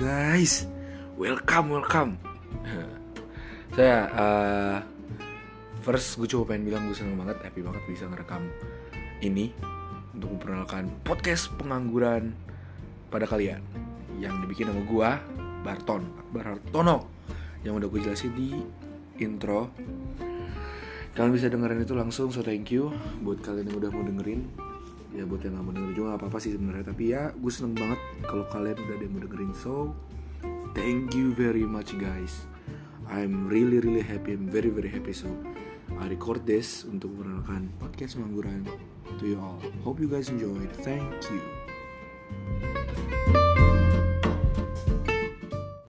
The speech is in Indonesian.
guys, welcome welcome. Saya uh, first gue coba pengen bilang gue seneng banget, happy banget bisa ngerekam ini untuk memperkenalkan podcast pengangguran pada kalian yang dibikin sama gue Barton Akbar Hartono yang udah gue jelasin di intro. Kalian bisa dengerin itu langsung, so thank you buat kalian yang udah mau dengerin ya buat yang gak mau juga gak apa-apa sih sebenarnya. Tapi ya gue seneng banget kalau kalian udah mau dengerin. So thank you very much guys. I'm really really happy. I'm very very happy. So I record this untuk memperkenalkan podcast pengangguran to you all. Hope you guys enjoy thank you